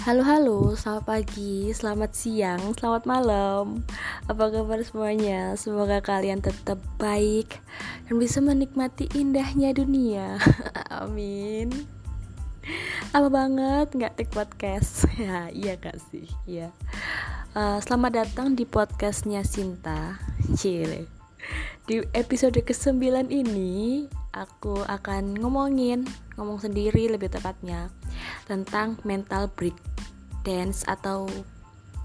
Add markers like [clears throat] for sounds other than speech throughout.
Halo halo, selamat pagi, selamat siang, selamat malam. Apa kabar semuanya? Semoga kalian tetap baik Dan bisa menikmati indahnya dunia. [laughs] Amin. Apa banget nggak take podcast? [laughs] Ya iya gak sih? Iya. Uh, Selamat datang di podcastnya Sinta. Cile. Di episode ke-9 ini Aku akan ngomongin Ngomong sendiri lebih tepatnya tentang mental break dance atau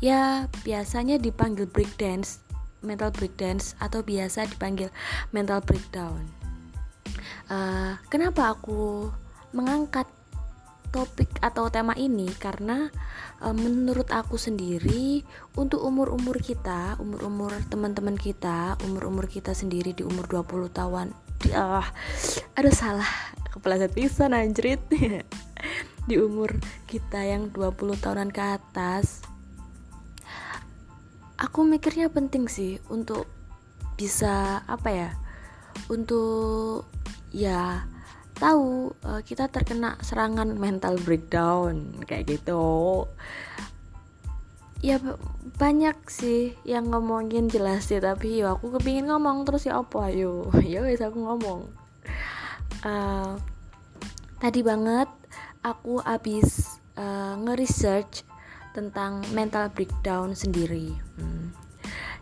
ya biasanya dipanggil break dance mental break dance atau biasa dipanggil mental breakdown uh, kenapa aku mengangkat topik atau tema ini karena uh, menurut aku sendiri untuk umur-umur kita, umur-umur teman-teman kita, umur-umur kita sendiri di umur 20 tahun. Ah, uh, ada salah kepala pisan anjrit. [laughs] di umur kita yang 20 tahunan ke atas aku mikirnya penting sih untuk bisa apa ya untuk ya tahu uh, kita terkena serangan mental breakdown kayak gitu. Ya banyak sih yang ngomongin jelas sih tapi ya aku kepingin ngomong terus ya apa ayo. [laughs] Ya wes aku ngomong. Uh, tadi banget aku habis uh, nge-research tentang mental breakdown sendiri. Hmm.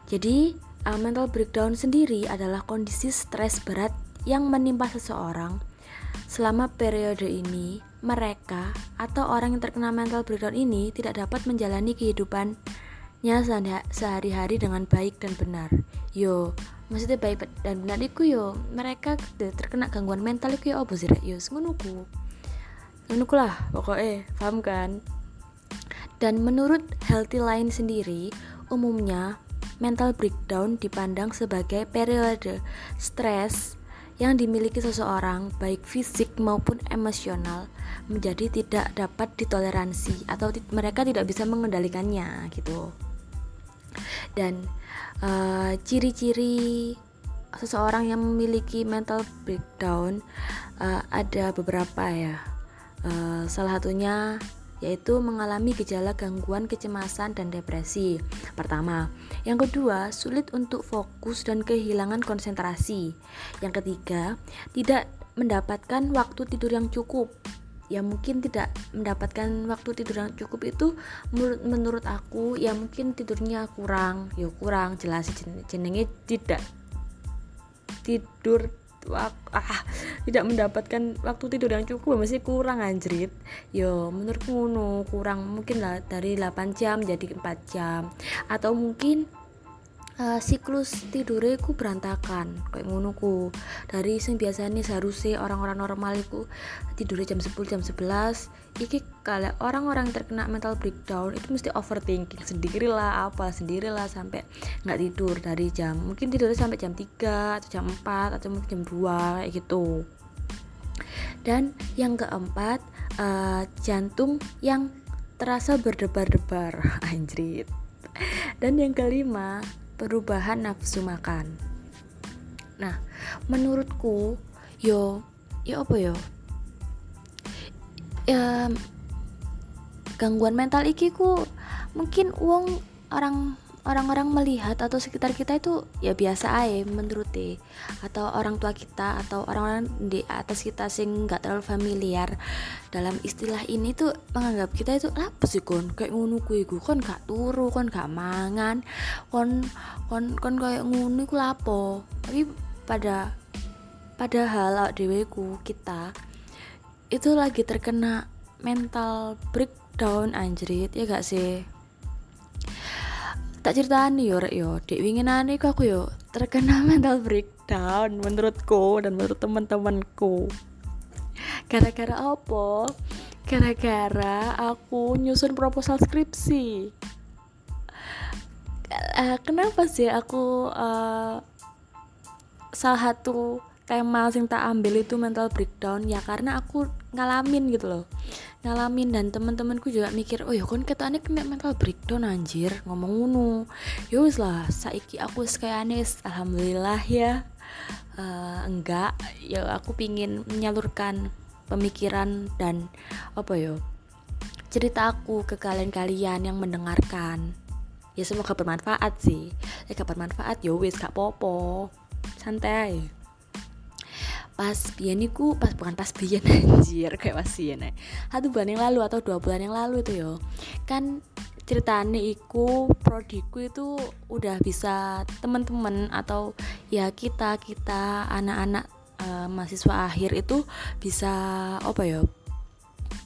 Jadi, uh, mental breakdown sendiri adalah kondisi stres berat yang menimpa seseorang selama periode ini mereka atau orang yang terkena mental breakdown ini tidak dapat menjalani kehidupannya sehari-hari dengan baik dan benar. Yo, maksudnya baik dan benar itu yo mereka terkena gangguan mental itu yo apa sih yo lah pokoknya paham kan? Dan menurut Healthy Line sendiri umumnya mental breakdown dipandang sebagai periode stres yang dimiliki seseorang baik fisik maupun emosional menjadi tidak dapat ditoleransi atau mereka tidak bisa mengendalikannya gitu. Dan uh, ciri-ciri seseorang yang memiliki mental breakdown uh, ada beberapa ya Uh, salah satunya yaitu mengalami gejala gangguan kecemasan dan depresi. Pertama, yang kedua, sulit untuk fokus dan kehilangan konsentrasi. Yang ketiga, tidak mendapatkan waktu tidur yang cukup. Ya mungkin tidak mendapatkan waktu tidur yang cukup itu menurut menurut aku ya mungkin tidurnya kurang, ya kurang jelas jenenge tidak tidur ah tidak mendapatkan waktu tidur yang cukup masih kurang anjrit. Yo menurutku ngono kurang mungkin lah dari 8 jam jadi 4 jam. Atau mungkin uh, siklus tidurnya ku berantakan kayak ngono ku. Dari sing biasanya seharusnya orang-orang normal itu tidurnya jam 10 jam 11 iki kalau orang-orang terkena mental breakdown itu mesti overthinking. Sendiri lah apa sendiri lah sampai nggak tidur. Dari jam mungkin tidurnya sampai jam 3 atau jam 4 atau mungkin jam 2 kayak gitu. Dan yang keempat uh, jantung yang terasa berdebar-debar. [laughs] Anjrit. Dan yang kelima perubahan nafsu makan. Nah, menurutku yo yo apa yo? Ya, gangguan mental iki ku mungkin uang orang orang-orang melihat atau sekitar kita itu ya biasa aja menurut deh. Atau orang tua kita atau orang-orang di atas kita sing nggak terlalu familiar. Dalam istilah ini tuh menganggap kita itu apa sih kon? Kayak ngunu kue gue kon gak turu kon gak mangan kon kon kon kayak ngunu ku lapo tapi pada padahal deweku kita itu lagi terkena mental breakdown anjrit ya gak sih tak ceritani yo rek yo. Dek winginane aku yo terkena [laughs] mental breakdown menurutku dan menurut teman-temanku. Gara-gara apa? Gara-gara aku nyusun proposal skripsi. Uh, kenapa sih aku uh, salah satu tema yang tak ambil itu mental breakdown? Ya karena aku ngalamin gitu loh ngalamin dan teman-temanku juga mikir oh ya kan ketane kena mental breakdown anjir. Ngomong ngono. Ya wis lah saiki aku anes alhamdulillah ya. Uh, enggak. Ya aku pingin menyalurkan pemikiran dan apa yo cerita aku ke kalian-kalian yang mendengarkan. Ya semoga bermanfaat sih. Ya gak bermanfaat ya wis gak popo santai pas bianiku pas bukan pas bian [laughs] anjir kayak pas bian satu bulan yang lalu atau dua bulan yang lalu itu yo. Kan ceritanya iku prodiku itu udah bisa teman-teman atau ya kita kita anak-anak uh, mahasiswa akhir itu bisa apa ya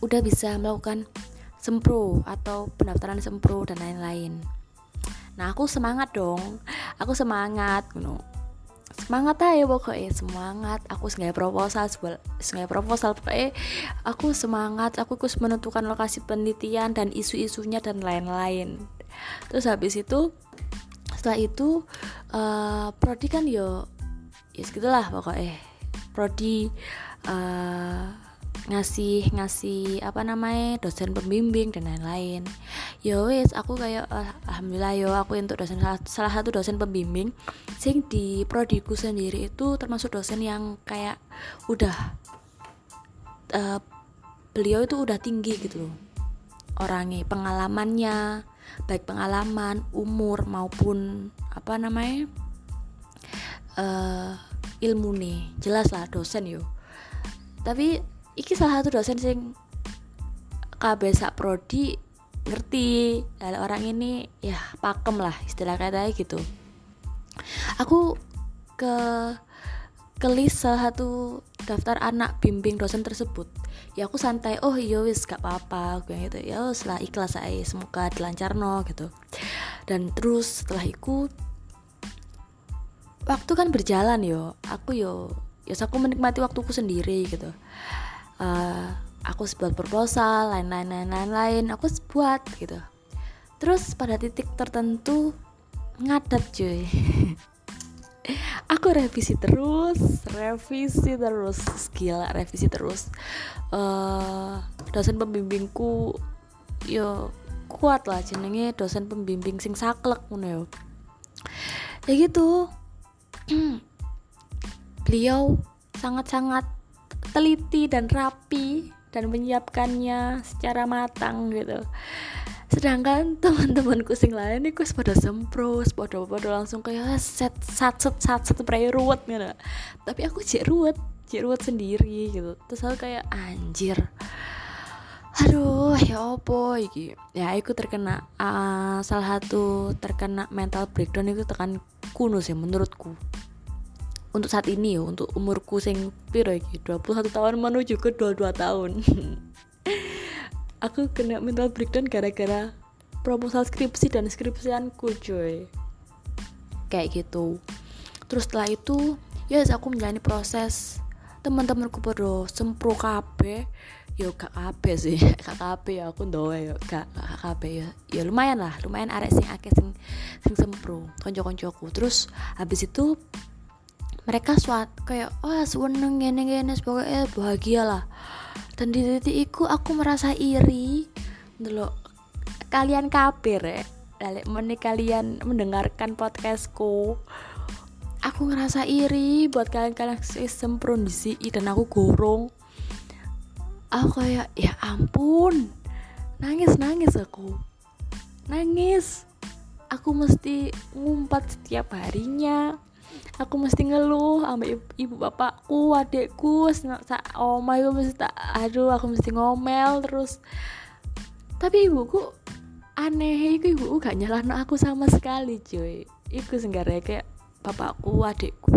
udah bisa melakukan sempro atau pendaftaran sempro dan lain-lain. Nah aku semangat dong. Aku semangat you. Semangat aja pokoknya. Semangat. Aku sengaja proposal sengaja proposal pokoknya. Aku semangat. Aku harus menentukan lokasi penelitian dan isu-isunya dan lain-lain. Terus habis itu setelah itu uh, prodi kan yo ya segitulah pokoknya. Prodi uh, ngasih ngasih apa namanya dosen pembimbing dan lain-lain. Yo wes aku kayak uh, alhamdulillah yo aku untuk dosen salah, salah satu dosen pembimbing sing di prodiku sendiri itu termasuk dosen yang kayak udah uh, beliau itu udah tinggi gitu loh. Orangnya pengalamannya baik pengalaman umur maupun apa namanya uh, ilmu nih. Jelas lah dosen yo. Tapi iki salah satu dosen sing KB sak prodi ngerti dari orang ini ya pakem lah istilah katanya gitu. Aku ke ke list salah satu daftar anak bimbing dosen tersebut. Ya aku santai oh iya wis gak apa-apa. Yang gitu ya setelah ikhlas saya semoga dilancar no gitu. Dan terus setelah itu waktu kan berjalan yo. Aku yo ya aku menikmati waktuku sendiri gitu uh, aku buat proposal lain-lain lain-lain lain aku buat gitu. Terus pada titik tertentu ngadat cuy. [laughs] Aku revisi terus revisi terus. Gila revisi terus. Uh, dosen pembimbingku yo kuat lah jenenge dosen pembimbing sing saklek ngono yo. Ya gitu. [clears throat] Beliau sangat-sangat teliti dan rapi dan menyiapkannya secara matang gitu. Sedangkan [laughs] teman-temanku sing lain itu pada sempro pada pada langsung kayak ah, set sat set sat set pray ruwet gitu. Tapi aku cek ruwet cek ruwet sendiri gitu. Terus aku kayak anjir aduh ya opo iki? Ya aku terkena uh, salah satu terkena mental breakdown itu tekan kuno sih menurutku untuk saat ini ya untuk umurku sing piro iki? 21 tahun menuju ke 22 tahun. [laughs] Aku kena mental breakdown gara-gara proposal skripsi dan skripsianku cuy. Kayak gitu. Terus setelah itu ya yes, aku menjalani proses. Teman-temanku pada sempro KB yo gak KB sih. [laughs] Gak KB ya aku doa ya gak ya. Ya lumayan lah. Lumayan arek sing akeh sing sing sempro konco-koncoku. Terus habis itu mereka suat kayak wah oh, seneng gini gini pokoknya bahagia lah. Dan di titik itu aku merasa iri. Dulu kalian kabar ya Dalik menit kalian mendengarkan podcastku aku ngerasa iri buat kalian-kalian sempron di sini dan aku gorong. Aku kayak ya ampun nangis nangis aku. Nangis. Aku mesti ngumpat setiap harinya aku mesti ngeluh sama ibu, ibu bapakku adekku my god mesti tak aduh aku mesti ngomel terus. Tapi ibuku aneh iku ibuku gak nyalahno aku sama sekali cuy. Iku senggara kayak bapakku adekku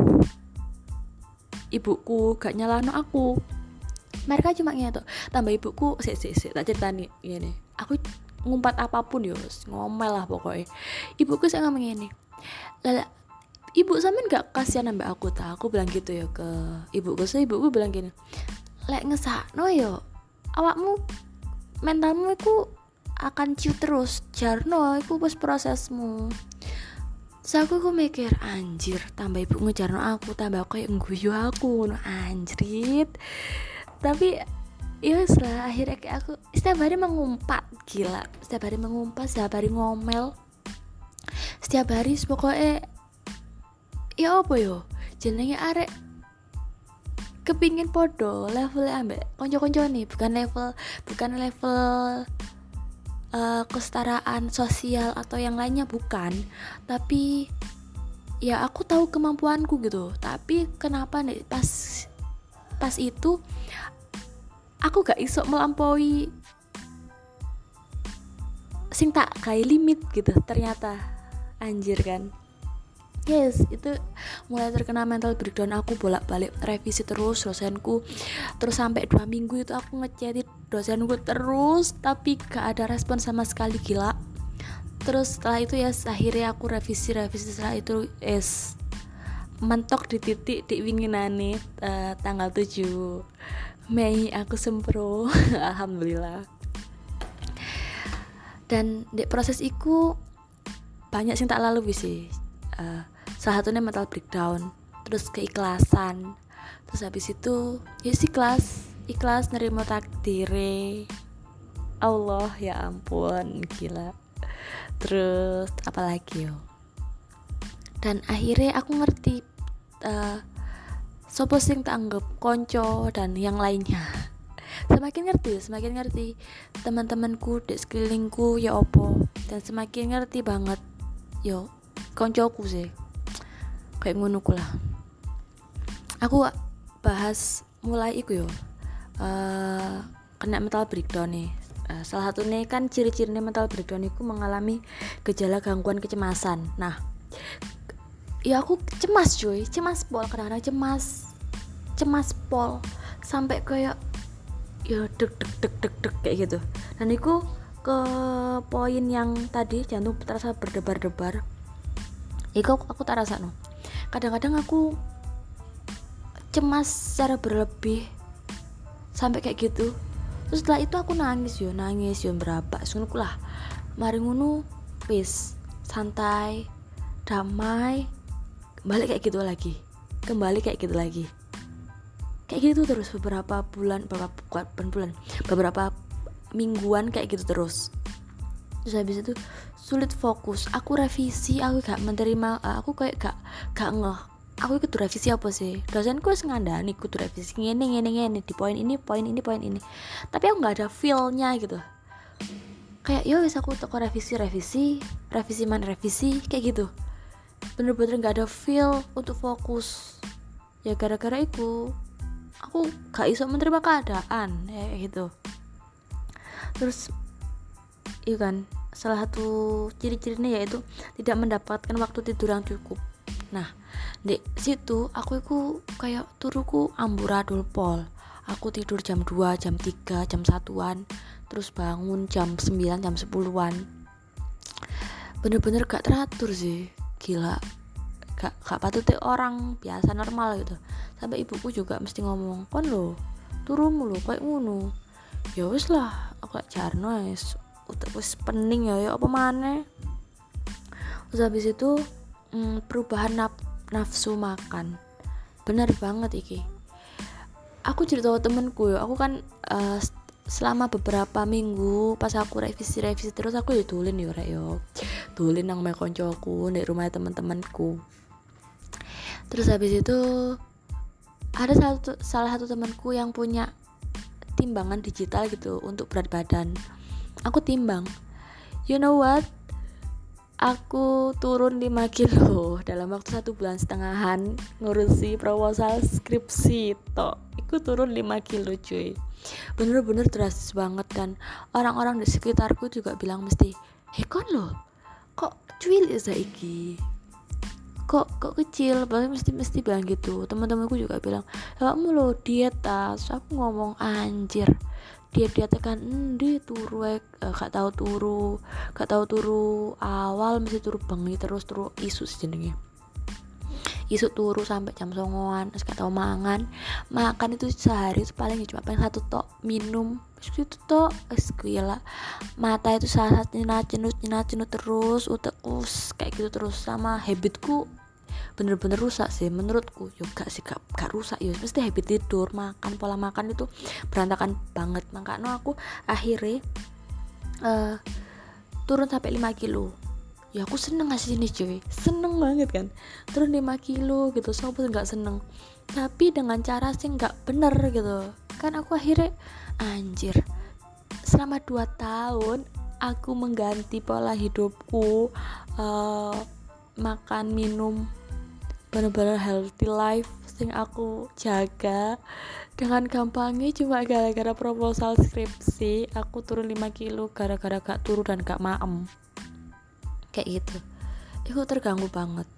ibuku gak nyalahno aku. Mereka cuma gitu tambah ibuku sih sih sih tak cerita nih gini aku ngumpat apa pun yo ngomel lah pokoknya ibuku saya ngomong gini lala ibu sampean gak kasihan nambah aku tak aku bilang gitu ya ke ibu gue so ibuku bilang gini lek no yo awakmu mentalmu itu akan ciut terus. Jarno itu pas prosesmu. So aku gue mikir anjir tambah ibu ngejarno aku tambah aku yang guyu aku no anjrit. Tapi ya setelah akhirnya kayak aku setiap hari mengumpat gila. Setiap hari mengumpat setiap hari ngomel. Setiap hari pokoknya ya apa yo? Jenenge arek. Kepingin podo level ambek konco-konco nih bukan level bukan level uh, kesetaraan sosial atau yang lainnya bukan. Tapi ya aku tahu kemampuanku gitu. Tapi kenapa nih pas pas itu aku gak iso melampaui sing tak kayak limit gitu ternyata. Anjir kan yes itu mulai terkena mental breakdown. Aku bolak balik revisi terus dosenku. Terus sampai dua minggu itu aku ngechatin dosenku terus tapi gak ada respon sama sekali gila. Terus setelah itu ya akhirnya aku revisi revisi. Setelah itu es mentok di titik di winginane uh, tanggal 7 Mei aku sempro. [laughs] Alhamdulillah. Dan di proses itu banyak sih tak lalu sih. Uh, salah satunya mental breakdown terus keikhlasan. Terus habis itu ya sih ikhlas. Ikhlas nerima takdire. Allah ya ampun gila. Terus apa lagi yo? Dan akhirnya aku ngerti uh, sopo sing tak anggap konco dan yang lainnya. [laughs] Semakin ngerti semakin ngerti teman-temanku di sekelilingku ya opo. Dan semakin ngerti banget yo koncoku sih kayak ngono lah. Aku bahas mulai iku yo uh, kena mental breakdown nih. Uh, salah nih kan ciri-ciri mental breakdown itu mengalami gejala gangguan kecemasan. Nah ya aku cemas cuy cemas pol kadang-kadang cemas cemas pol sampai kayak ya deg deg deg deg deg kayak gitu. Dan itu ke poin yang tadi jantung terasa berdebar-debar. Itu aku, aku tak rasa no kadang-kadang aku cemas secara berlebih sampai kayak gitu. Terus setelah itu aku nangis yo nangis yo berapa sungguh lah. Mari ngunu peace santai damai balik kayak gitu lagi. Kembali kayak gitu lagi. Kayak gitu terus beberapa bulan beberapa bulan beberapa mingguan kayak gitu terus. Terus habis itu sulit fokus. Aku revisi aku gak menerima aku kayak gak gak ngeh. Aku ikut revisi apa sih? Dosenku ngandani ikut revisi. Ngene ngene ngene. Di poin ini poin ini poin ini. Tapi aku nggak ada feelnya gitu. Kayak yo bisa aku toko revisi revisi. Revisi mana revisi. Kayak gitu. Bener-bener nggak ada feel untuk fokus. Ya gara-gara itu aku gak iso menerima keadaan. Ya gitu. Terus iya kan salah satu ciri-cirinya yaitu tidak mendapatkan waktu tidur yang cukup nah di situ aku itu kayak turuku amburadul pol aku tidur jam 2 jam 3 jam satuan terus bangun jam 9 jam 10an bener-bener gak teratur sih. Gila gak, gak patut orang biasa normal gitu. Sampai ibuku juga mesti ngomong kon lo turunmu lo kayak ngono. Ya wis lah aku jarno wis. Udah wis pening ya ya apa mana terus habis itu mm, perubahan naf nafsu makan. Bener banget iki. Aku cerita temenku ya aku kan uh, selama beberapa minggu pas aku revisi revisi terus aku ya tulin ya rek yo. Tulin nang koncoku di rumah teman-temanku terus habis itu ada satu salah satu temanku yang punya timbangan digital gitu untuk berat badan. Aku timbang you know what aku turun 5 kilo [laughs] dalam waktu satu bulan setengahan ngurusi proposal skripsi toh. Aku turun 5 kilo cuy. Bener-bener drastis banget dan orang-orang di sekitarku juga bilang mesti hekon loh kok cuil ya iki kok kok kecil? Bahkan mesti mesti bilang gitu. Teman-temanku juga bilang kamu lo diet tas. Aku ngomong anjir diet diet tekan endi turu eh gak tahu turu gak tahu turu awal mesti turu bengi terus turu isu sejenenge. Isu turu sampai jam songoan terus gak tau mangan. Makan itu sehari itu paling cuma pengen satu tok minum. Itu tok es gila. Mata itu salah satu cenut nyinat cenut terus utek us kayak gitu terus. Sama habitku bener-bener rusak sih menurutku juga sih gak, gak rusak ya mesti habit tidur makan pola makan itu berantakan banget. Makanya aku akhirnya uh, turun sampai 5 kilo. Ya aku seneng ngasih ini cuy. Seneng banget kan? Turun 5 kilo gitu sobat nggak seneng? Tapi dengan cara sih nggak bener gitu. Kan aku akhirnya anjir selama 2 tahun aku mengganti pola hidupku uh, makan minum bener-bener healthy life sing aku jaga. Dengan gampangnya cuma gara-gara proposal skripsi aku turun 5 kilo gara-gara gak turu dan gak maem. Kayak gitu. Itu terganggu banget.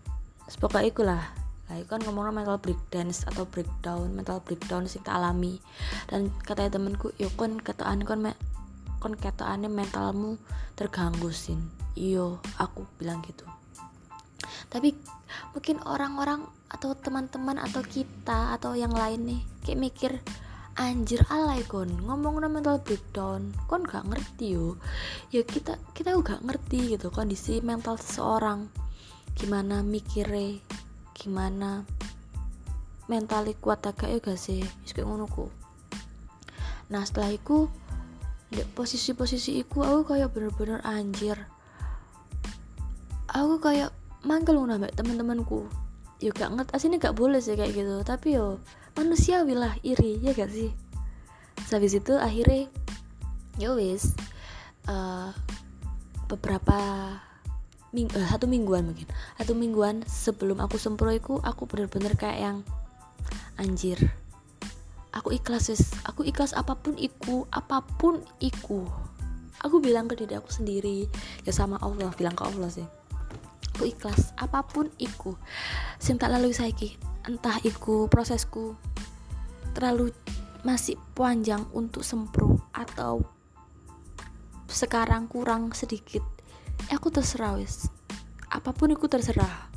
Pokoknya itulah lah. Itu kan ngomongnya mental breakdown atau breakdown mental breakdown sing tak alami. Dan katanya temenku yuk kon ketaan kon me, kon ketokane mentalmu terganggu sin. Iyo aku bilang gitu tapi mungkin orang-orang atau teman-teman atau kita atau yang lain nih kayak mikir anjir alay kon ngomong mental breakdown. Kon gak ngerti yo. Ya kita kita juga ngerti gitu kondisi mental seseorang. Gimana mikirnya gimana mentali kuat agak ya gak sih? Kayak ngono nah setelah itu di posisi-posisi iku aku kayak bener-bener anjir. Aku kayak mangkel ngono mbak teman-temanku. Yo gak nget aslinya gak boleh sih kayak gitu. Tapi yo manusia lah iri ya gak sih? Habis itu akhirnya ya wis uh, beberapa ming uh, satu mingguan mungkin. Satu mingguan sebelum aku semproiku aku bener-bener kayak yang anjir. Aku ikhlas wis. Aku ikhlas apa pun iku apa pun iku. Aku bilang ke diri aku sendiri ya sama Allah bilang ke Allah sih aku ikhlas apa pun iku. Sing tak lalui saiki entah iku prosesku terlalu masih panjang untuk sempro atau sekarang kurang sedikit aku terserah wis. Apa pun iku terserah.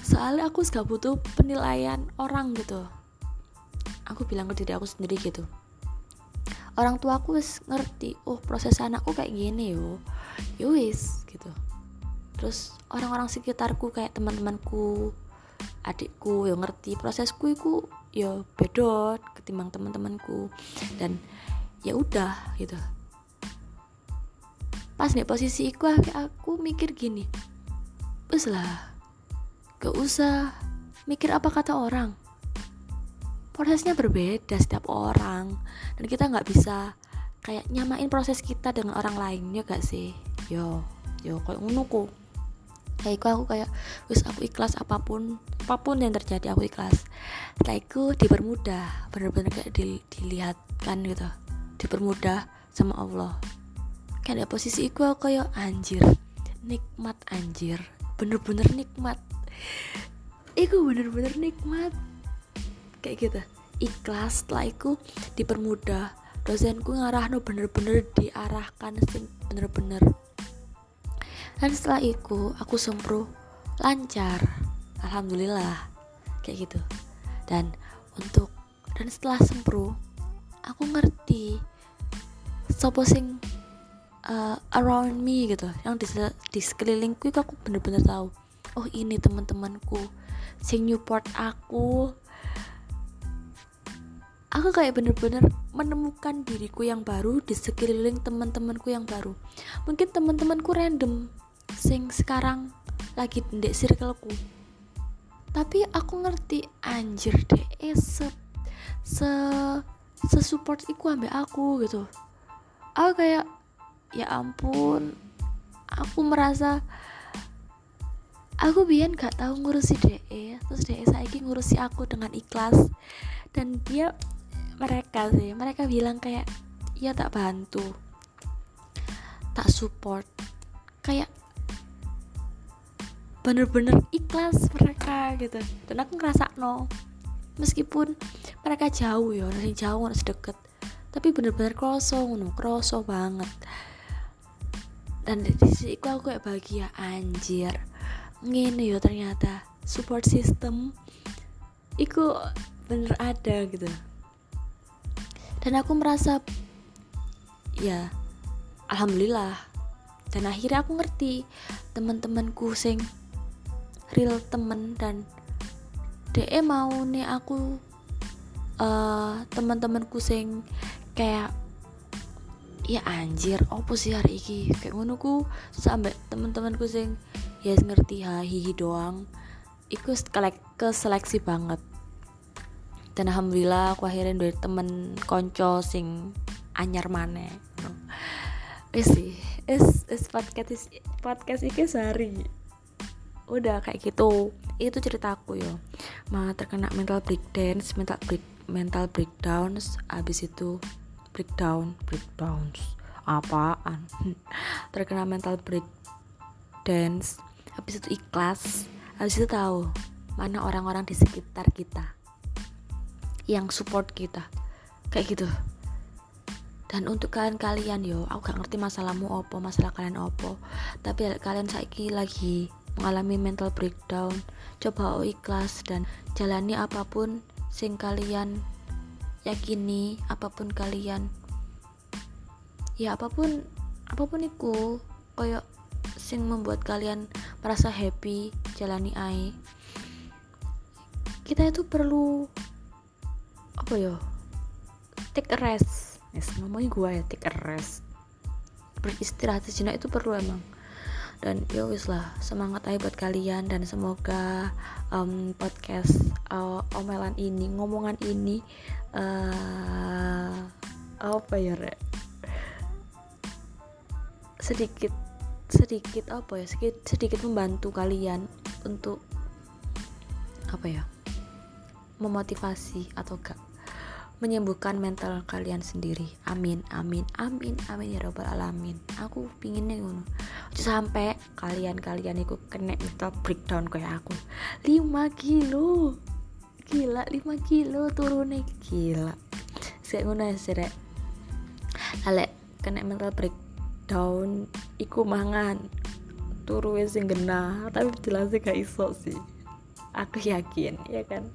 Soalnya aku gak butuh penilaian orang gitu. Aku bilang ke diri aku sendiri gitu. Orang tua aku wis ngerti oh proses anakku kayak gini yo. Yowis ya gitu terus orang-orang sekitarku kayak teman-temanku adikku yang ngerti prosesku itu ya bedot ketimbang teman-temanku. Dan ya udah gitu. Pas nih posisi aku aku mikir gini bes lah gak usah mikir apa kata orang. Prosesnya berbeda setiap orang dan kita nggak bisa kayak nyamain proses kita dengan orang lain ya gak sih? Yo yo kayak ngono kayak aku kayak wis aku ikhlas apa pun apa pun yang terjadi aku ikhlas. Setelah itu dipermudah bener-bener kayak di, dilihatkan gitu dipermudah sama Allah. Kayak posisi itu aku kayak anjir nikmat anjir bener-bener nikmat. Itu bener-bener nikmat. Kayak gitu ikhlas. Setelah itu dipermudah dosenku ngarah no bener-bener diarahkan bener-bener dan setelah itu aku sempro lancar. Alhamdulillah. Kayak gitu. Dan untuk dan setelah sempro aku ngerti sopo sing uh, around me gitu. Yang di, di sekelilingku itu aku bener-bener tahu. Oh ini teman-temanku. Sing Newport aku. Aku kayak bener-bener menemukan diriku yang baru di sekeliling teman-temanku yang baru. Mungkin teman-temanku random sing sekarang lagi ndek circleku. Tapi aku ngerti anjir deh eh, se se se support iku ambek aku gitu. Aku kayak ya ampun aku merasa aku biar gak tahu ngurusi DE terus DE saiki ngurusi aku dengan ikhlas. Dan dia mereka sih mereka bilang kayak ya tak bantu tak support. Kayak bener-bener ikhlas mereka gitu. Dan aku ngerasa no. Meskipun mereka jauh ya dari jauh harus deket tapi bener-bener kroso ngono kroso banget. Dan di sisi aku kayak bahagia anjir. Ngene ya ternyata support system iku bener ada gitu. Dan aku merasa ya alhamdulillah. Dan akhirnya aku ngerti teman-temanku sing real temen dan DE mau nih aku uh, teman-temanku sing kayak ya anjir opo sih hari ini kayak ngono ku sampai teman-temanku sing ya ngerti ha hihi doang. Iku ke seleksi banget. Dan alhamdulillah aku akhirnya dari temen konco sing anyar mana wis sih es es podcast podcast iki sehari udah kayak gitu. Itu ceritaku yo. Mah terkena mental breakdance mental break mental breakdowns. Abis itu breakdown breakdowns. Apaan? [laughs] Terkena mental break dance habis itu ikhlas. Habis itu tahu mana orang-orang di sekitar kita yang support kita. Kayak gitu. Dan untuk kalian-kalian yo aku gak ngerti masalahmu opo masalah kalian opo tapi kalian saiki lagi mengalami mental breakdown coba ikhlas dan jalani apa pun sing kalian yakini apa pun kalian ya apa pun apa pun itu koyok sing membuat kalian merasa happy jalani ai kita itu perlu apa yo take a rest. Yes, ngomongin gue ya take a rest. Beristirahat sejenak itu perlu emang dan ya wis lah semangat aja buat kalian dan semoga um, podcast uh, omelan ini ngomongan ini uh, apa ya re? sedikit sedikit apa ya? Sedikit sedikit membantu kalian untuk apa ya? Memotivasi atau gak menyembuhkan mental kalian sendiri. Amin amin amin amin ya robbal alamin. Aku pinginnya ngono. Sampai kalian kalian itu kena mental breakdown kayak aku. 5 kilo. Gila 5 kilo turunnya gila. Saya ngono ya sih Alek kena mental breakdown iku mangan. Turu sing genah tapi jelas gak iso sih. Aku yakin ya kan?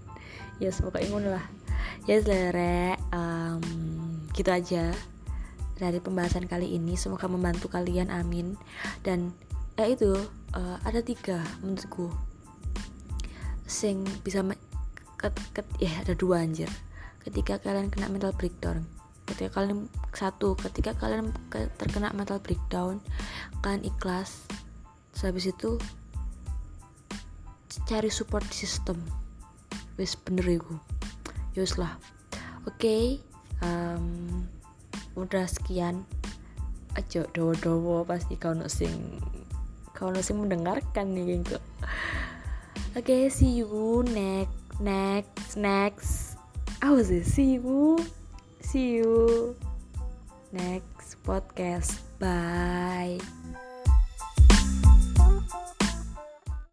Ya semoga ingun lah ya selera um, gitu aja dari pembahasan kali ini. Semoga membantu kalian amin. Dan eh itu uh, ada tiga menurutku sing bisa ket, ket, ya ada dua anjir. Ketika kalian kena mental breakdown. Ketika kalian satu ketika kalian ke, terkena mental breakdown kalian ikhlas. Habis itu cari support system wis bener iku yus lah. Oke okay, um, udah sekian. Aja dowo-dowo pasti kau sing kau sing mendengarkan nih gitu. Oke okay, see you next next next. Sih see you. See you. Next podcast. Bye